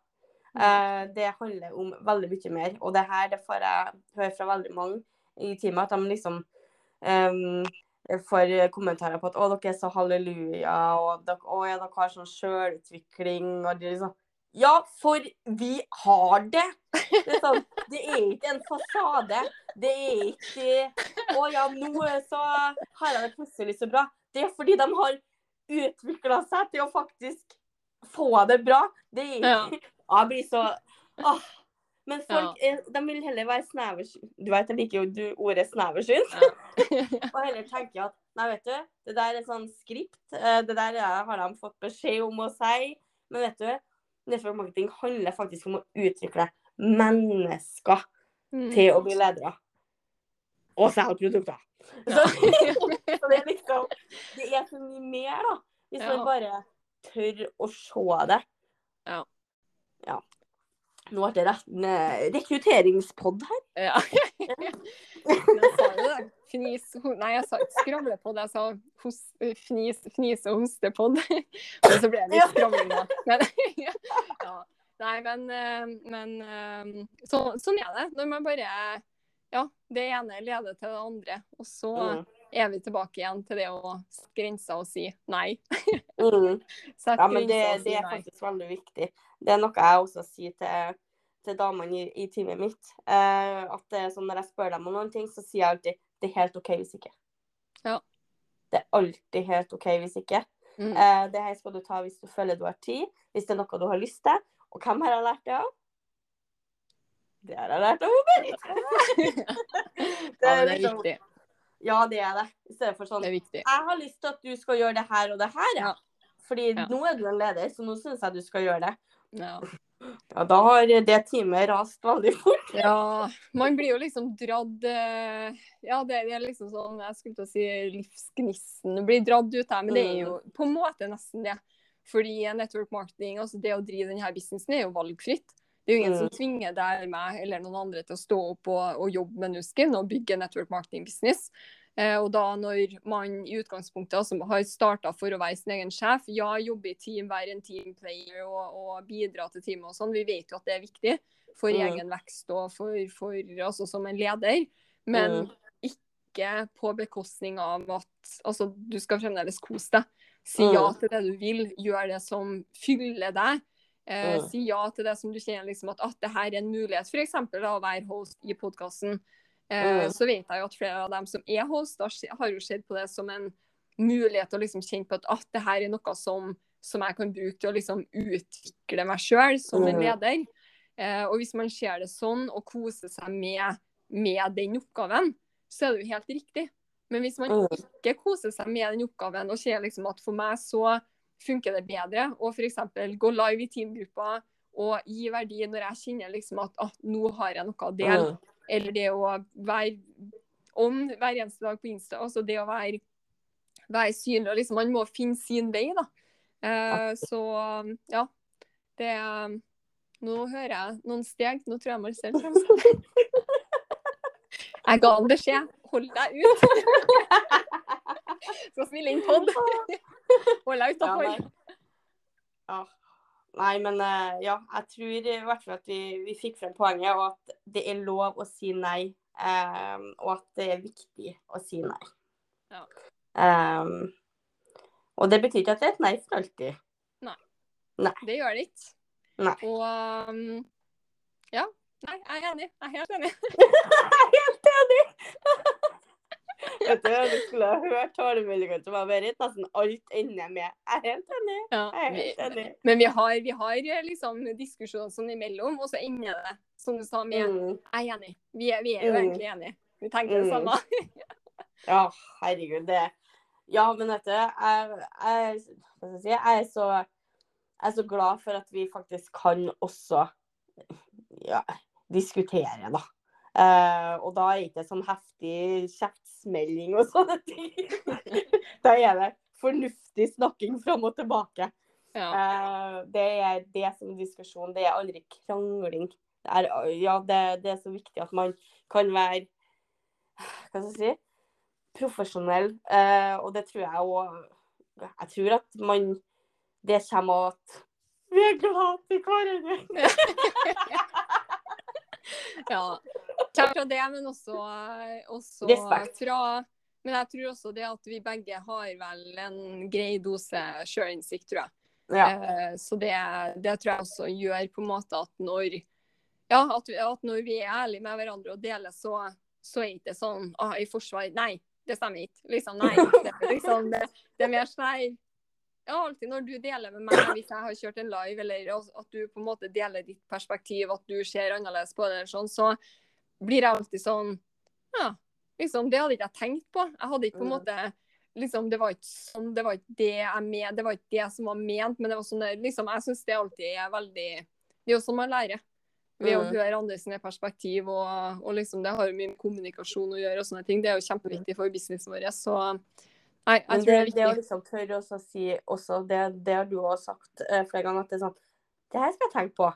Eh, det handler om veldig mye mer. Og det her det får jeg høre fra veldig mange i teamet, at de liksom em, får kommentarer på at å, dere er så halleluja, og dere, å, ja, dere har sånn sjølutvikling, og det liksom Ja, for vi har det! Det er, sånn, det er ikke en fasade. Det er ikke Å ja, nå så har jeg det plutselig så bra. Det er fordi de har utvikla seg til å faktisk få det bra. Det er ikke Ja, Jeg blir så Åh. Men folk er, de vil heller være sneversynt. Du vet, jeg liker jo du, ordet sneversynt. [laughs] og heller tenke at nei, vet du, det der er sånn skript. eh, Det der er- har de fått beskjed om å si. Men vet du, network marketing handler faktisk om å utvikle mennesker Mm. til å bli ledere. Og selge produkter. Så, [laughs] så det er liksom Det er så mye mer, da. Hvis Ja. man bare tør å se det. Ja. Ja. Nå ble det en eh, rekrutteringspod her. Ja. [laughs] Jeg sa jo det. Fnis, Nei, jeg sa skravlepod, jeg sa hos, fnis, fnis og hostepod. [laughs] Men så ble det litt skravling, da. Men, [laughs] ja. Nei, men, eh, men eh, så, sånn er det. Når man bare Ja, det ene leder til det andre. Og så Mm. er vi tilbake igjen til det å sette grenser og si nei. Mm. Ja, men det, og det er faktisk veldig viktig. Det er noe jeg også sier til, til damene i, i teamet mitt. Eh, at det er sånn Når jeg spør dem om noen ting, så sier jeg alltid det er helt OK hvis ikke. Ja. Det er alltid helt OK hvis ikke. Mm. Eh, det her skal du ta hvis du føler du har tid, hvis det er noe du har lyst til. Og hvem har jeg lært det av? Det har jeg lært av Berit. [laughs] Ja, [laughs] det er liksom- viktig. Ja, det er det. I stedet for sånn Det er jeg har lyst til at du skal gjøre det her og det her. Ja. Fordi Ja. nå er du en leder, så nå syns jeg du skal gjøre det. Ja. Ja, da har det teamet rast veldig fort. Ja, man blir jo liksom dratt eh, Ja, det, er liksom sånn Jeg skulle til å si livsgnisten. Blir dratt ut her, men det er jo på en måte nesten det. Fordi network marketing, altså det å drive denne businessen, er jo valgfritt. Det er jo ingen Mm. som tvinger deg, eller meg eller noen andre til å stå opp og, og jobbe med nusken og bygge network marketing business. Eh, og da når man i utgangspunktet altså, har starta for å være sin egen sjef, ja, jobbe i team, være en teamplayer og, og bidra til teamet og sånn, vi vet jo at det er viktig for Mm. egen vekst og for, for altså som en leder. Men Mm. ikke på bekostning av at altså, du skal fremdeles kose deg. Si Mm. ja til det du vil, gjør det som fyller deg. Eh, Mm. Si ja til det som du kjenner liksom at, at det her er en mulighet, f.eks. å være host i podkasten. Eh, Mm. Så vet jeg jo at flere av dem som er host, har har jo sett på det som en mulighet å liksom kjenne på at, at det her er noe som, som jeg kan bruke til å liksom utvikle meg sjøl som en leder. Eh, og hvis man ser det sånn og koser seg med, med den oppgaven, så er det jo helt riktig. Men hvis man ikke koser seg med den oppgaven og ser liksom at for meg så funker det bedre å f.eks. gå live i teamgruppa og gi verdi når jeg kjenner liksom at ah, nå har jeg noe å dele, Mm. Eller det å være on hver eneste dag på Insta, altså det å være, være synlig og liksom Man må finne sin vei, da. Eh, så ja. Det Nå hører jeg noen steg. Nå tror jeg meg selv kommer. Jeg ga han beskjed. Hold deg ut. [laughs] Skal spille inn pod. Hold deg utafor. Ja. Nei, men eh, ja, jeg tror i hvert fall at vi, vi fikk frem poenget, og at det er lov å si nei. Um, og at det er viktig å si nei. Ja. Um, og det betyr ikke at det er et nei for alltid. Nei. Det gjør det ikke. Nei. Og um, ja. Nei, jeg er enig. Jeg er helt enig. [laughs] [laughs] Jeg er helt enig! [laughs] Vet du, du skulle ha hørt talemeldinga til Berit. Nesten alt ender med 'jeg er helt enig'. Ja, Jeg er helt enig. men vi har, vi har liksom diskusjoner sånn imellom, og så ender det, som du sa, med Mm. 'jeg er enig'. Vi er, vi er jo Mm. egentlig enige. Vi tenker det Mm. samme. [laughs] Ja, herregud, det Ja, men vet du, jeg, jeg, si? jeg, er så, jeg er så glad for at vi faktisk kan også ja, diskutere, da. Uh, og da er det ikke sånn heftig kjeftsmelling og [laughs] sånne ting. da er det fornuftig snakking fram og tilbake. Ja. Uh, det er det som er diskusjon, det er aldri krangling. Det er, ja, det, det er så viktig at man kan være Hva skal jeg si profesjonell, Uh, og det tror jeg òg Jeg tror at man Det kommer av at vi er glad i hverandre. [laughs] ja. [laughs] Kommer fra det, men også, også fra Men jeg tror også det at vi begge har vel en grei dose sjølinnsikt, tror jeg. Ja. Eh, Så det, det tror jeg også gjør på en måte at når ja, at, vi, at når vi er ærlige med hverandre og deler, så, så er det ikke sånn ah, i forsvar Nei, det stemmer ikke. Liksom, nei. Det, liksom, det, det er mer sånn. Ja, alltid når du deler med meg, hvis jeg har kjørt en live, eller at du på en måte deler ditt perspektiv, at du ser annerledes på det, eller sånn, så blir jeg alltid sånn Ja, liksom, det hadde ikke jeg tenkt på. Jeg hadde ikke på en måte liksom, Det var ikke sånn, det var ikke det jeg med, det var ikke det som var ment, men det var sånn liksom, jeg syns det alltid er veldig Det er jo sånn man lærer. Ved å Mm. høre andre sine perspektiv, og, og liksom, det har jo mye med kommunikasjon å gjøre. og sånne ting. Det er jo kjempeviktig for businessen vår. Så nei, jeg tror det, er det å liksom tørre å si også, det, det har du òg sagt eh, flere ganger, at det er sånn Det her skal jeg tenke på.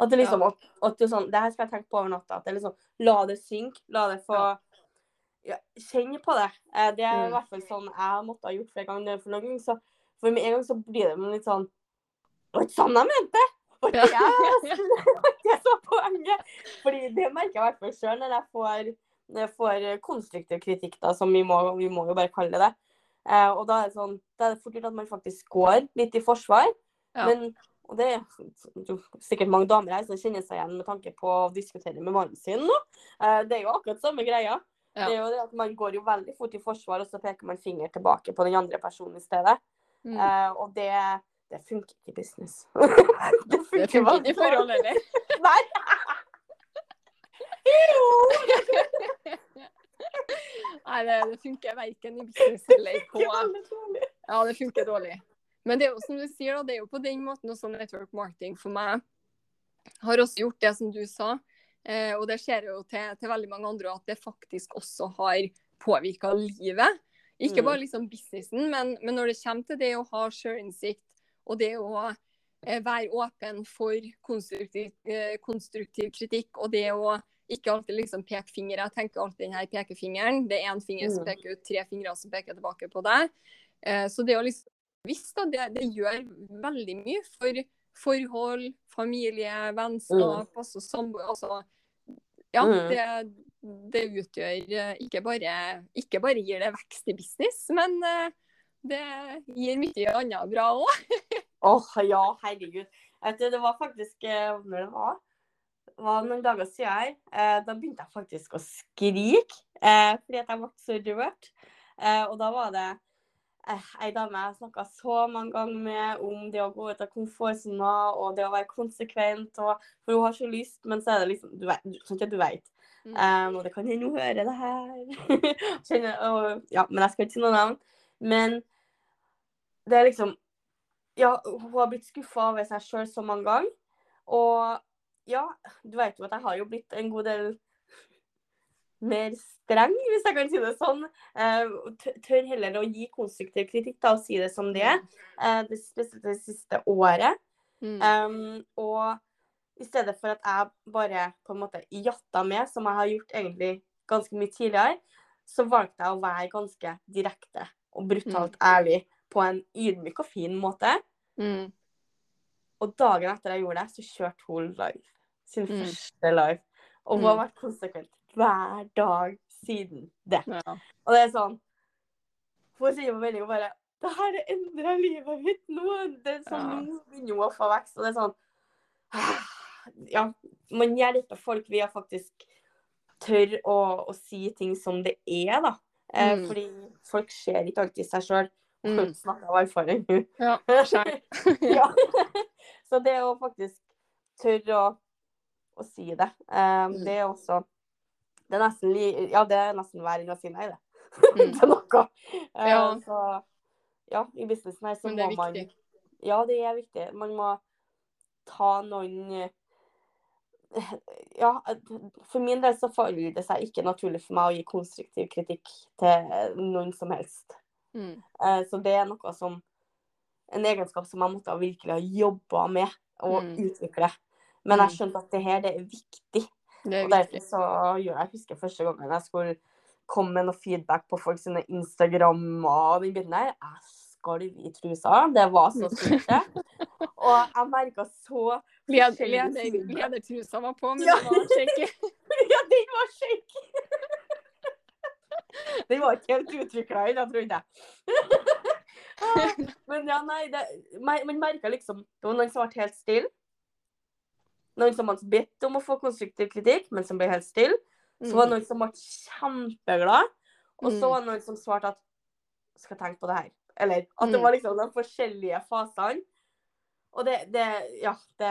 At det liksom, at, at du sånn, det her skal jeg tenke på over natta. At det liksom, La det synke. La det få Ja. Kjenne på det. Eh, det er i Mm. hvert fall sånn jeg måtte ha gjort flere ganger. For noen ganger så for med en gang så blir det litt sånn Det var ikke sånn jeg mente! Og det er, det er så poenget. Fordi det merker jeg i hvert fall sjøl når jeg får, når jeg får konstruktiv kritikk, da, som vi må, vi må jo bare kalle det. Eh, og da er det sånn, da er det fort gjort at man faktisk går litt i forsvar. Ja. Men, og det er jo sikkert mange damer her som kjenner seg igjen med tanke på å diskutere med mannen sin nå. Eh, det er jo akkurat samme greia. Ja. Det er jo det at Man går jo veldig fort i forsvar, og så peker man finger tilbake på den andre personen i stedet. Mm. Eh, og det, det funker ikke i business. [laughs] det funker ikke i forhold heller. [laughs] Nei! Jo! Nei, det, det funker verken i business eller [laughs] på er veldig dårlig. Ja, det funker dårlig. Men det er jo som du sier, da, det er jo på den måten også network marketing for meg har også gjort det som du sa. Eh, og det ser jo til, til veldig mange andre at det faktisk også har påvirka livet. Ikke Mm. bare liksom businessen, men, men når det kommer til det å ha sjølinnsikt og det å eh, være åpen for konstruktiv, eh, konstruktiv kritikk og det å ikke alltid liksom peke finger. Jeg tenker alltid den her pekefingeren. Det er én finger som Mm. peker ut, tre fingre som peker tilbake på deg. Eh, så det å liksom visst da, det, det gjør veldig mye for forhold, familie, vennskap, altså samboer. Altså, ja, Mm. det, det utgjør eh, ikke bare, ikke bare gir det vekst i business, men eh, det gir mye annet bra òg. [laughs] Åh, ja, herregud. Vet du, det var faktisk eh, Når det var? Var noen dager siden her. Eh, da begynte jeg faktisk å skrike eh, fordi jeg ble så rørt. Eh, og da var det ei dame jeg snakka så mange ganger med om det å gå ut av komfortsona og det å være konsekvent. Og, for hun har så lyst, men så er det liksom Du vet, sånn at du vet. Um, og det kan hende hun hører det her. [laughs] Kjenner, og, ja, men jeg skal ikke si noe navn. Men det er liksom Ja, hun har blitt skuffa over seg sjøl så mange ganger. Og ja, du vet jo at jeg har jo blitt en god del mer streng, hvis jeg kan si det sånn. Eh, tør- heller å gi konstruktiv kritikk da, og si det som det er. Eh, det, spesielt det siste året. Mm. Um, og i stedet for at jeg bare på en måte jatta med, som jeg har gjort egentlig ganske mye tidligere, så valgte jeg å være ganske direkte og brutalt ærlig på en ydmyk og fin måte. Mm. Og dagen etter jeg gjorde det, så kjørte hun live. Sin Mm. første live. Og hun har Mm. vært konsekvent hver dag siden det. Ja. Og det er sånn Hun sier på meldinga bare Det her endra livet mitt nå. Det er sånn, Ja. Nå begynner hun å få vekst. Og det er sånn [sighs] Ja, man hjelper folk via faktisk tør å, å si ting som det er, da. Eh, Mm. Fordi folk ser ikke alltid seg sjøl. Mm. Hun snakker av erfaring, hun. Ja, [laughs] ja. Så det å faktisk tørre å, å si det, eh, Mm. det er også det er nesten li, Ja, det er nesten verre enn å si nei, det. [laughs] Mm. til noe. Eh, Ja. Så ja, i businessen her så Men det er viktig. man. Ja, det er viktig. Man må ta noen Ja, for min del så faller det seg ikke naturlig for meg å gi konstruktiv kritikk til noen som helst. Mm. Eh, Så det er noe som en egenskap som jeg måtte virkelig ha jobba med og Mm. utvikle. Men jeg Mm. skjønte at det her, det er viktig. Og derfor så gjør jeg husker første gangen jeg skulle komme med noe feedback på folk sine Instagram og den biten der. Jeg skalv i trusa. Det var så stort. Og jeg merka så Led, forskjellige leder, ledertrusa var på, men Ja. den var shaky. [laughs] Ja, den var shaky! Den var ikke helt utvikla ennå, trodde jeg. [laughs] Ah, Men ja, nei, det, man merka liksom Det var noen som ble helt stille. Noen som hadde bedt om å få konstruktiv kritikk, men som ble helt stille. Så var det noen som ble kjempeglad. Og så Mm. var det noen som svarte at skal tenke på det her. Eller at det Mm. var liksom de forskjellige fasene. Og det, det Ja, det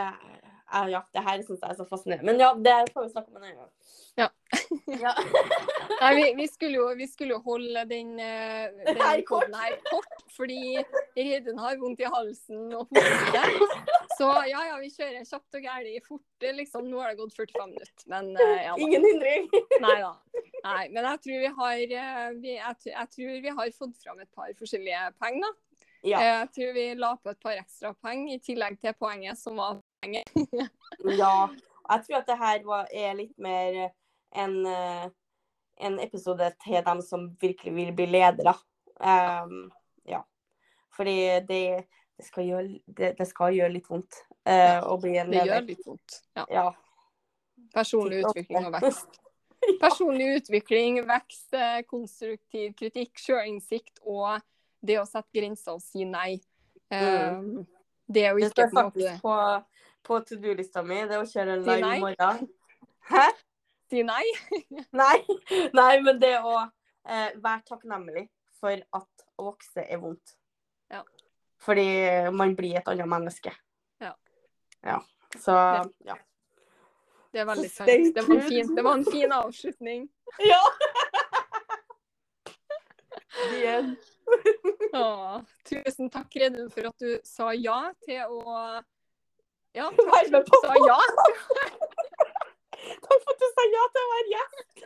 er, ja, det her syns jeg er så fascinerende. Men ja, det får vi snakke om en annen gang. Ja. [laughs] ja. [laughs] Nei, vi, vi, skulle jo, vi skulle jo holde den, den her kort. her kort, fordi Reidun har vondt i halsen og hodet. [laughs] Så ja, ja, vi kjører kjapt og gærent fort. Liksom, nå har det gått 45 minutter, men eh, ja da. Ingen hindring. [laughs] Nei da. Nei, men jeg tror vi har, eh, vi, jeg, jeg tror vi har fått fram et par forskjellige poeng, da. Ja. Eh, Jeg tror vi la på et par ekstra poeng, i tillegg til poenget som var [laughs] ja. Jeg tror at det her var, er litt mer en, en episode til dem som virkelig vil bli ledere. Um, ja. Fordi det, det, skal gjøre, det, det skal gjøre litt vondt eh, en Det gjør litt vondt. Ja. Ja. Personlig utvikling og vekst. [laughs] Personlig utvikling, vekst, eh, konstruktiv kritikk, sjølinnsikt og det å sette grenser og si nei. Eh, Det er jo ikke Det står faktisk på, på to do-lista mi, det å kjøre en live i morgen. Hæ? si nei. [laughs] Nei, nei men det å eh, være takknemlig for at å vokse er vondt. Ja. Fordi man blir et annet menneske. Ja. Ja. Så ja. Det er veldig sant. Det var en fin, det var en fin avslutning. Ja! [laughs] Åh, tusen takk, Redun, for at du sa ja til å Ja, være med på sa ja. [laughs] Takk for at du sa ja til å være gjest.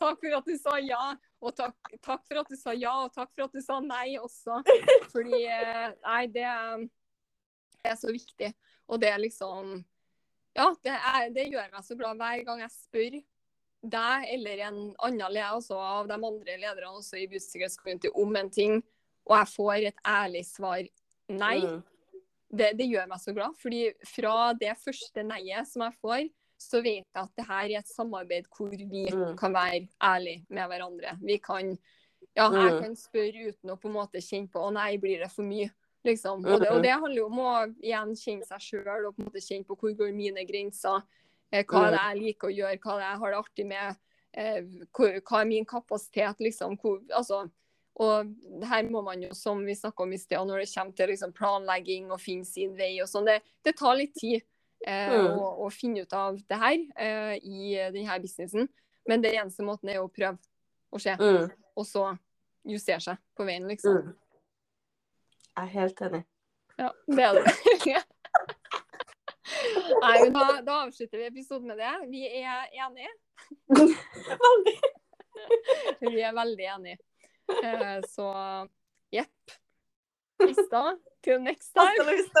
Takk for at du sa ja, og takk, takk for at du sa ja, og takk for at du sa nei også. [laughs] Fordi eh, Nei, det, er- så viktig. Og det er liksom Ja, det, er, det gjør meg så glad hver gang jeg spør deg eller en annen leder altså, av de andre lederne også i Business om en ting, og jeg får et ærlig svar nei. Mm. det, det gjør meg så glad. fordi fra det første nei-et som jeg får, så vet jeg at det her er et samarbeid hvor vi Mm. kan være ærlige med hverandre. Vi kan Ja, jeg Mm. kan spørre uten å på en måte kjenne på å nei, blir det for mye? Liksom. Og, det, og det handler jo om å igjen kjenne seg sjøl og på en måte kjenne på hvor går mine grenser. Eh, hva er det jeg liker å gjøre, hva er det jeg har det artig med, eh, hvor, hva er min kapasitet, liksom. Hvor, altså, og her må man jo, som vi snakka om i sted, når det kommer til liksom planlegging og finne sin vei og sånn, det, det tar litt tid Mm. å, og, finne ut av det her eh, i denne businessen. Men det eneste måten er å prøve å se, Mm. og så justere seg på veien, liksom. Mm. Jeg er helt enig. Ja, det er det. [laughs] Nei, men da, da avslutter vi episoden med det. Vi er enige. [laughs] Veldig. [laughs] Vi er veldig enige. Eh, så jepp. Hasta til next time. Hasta.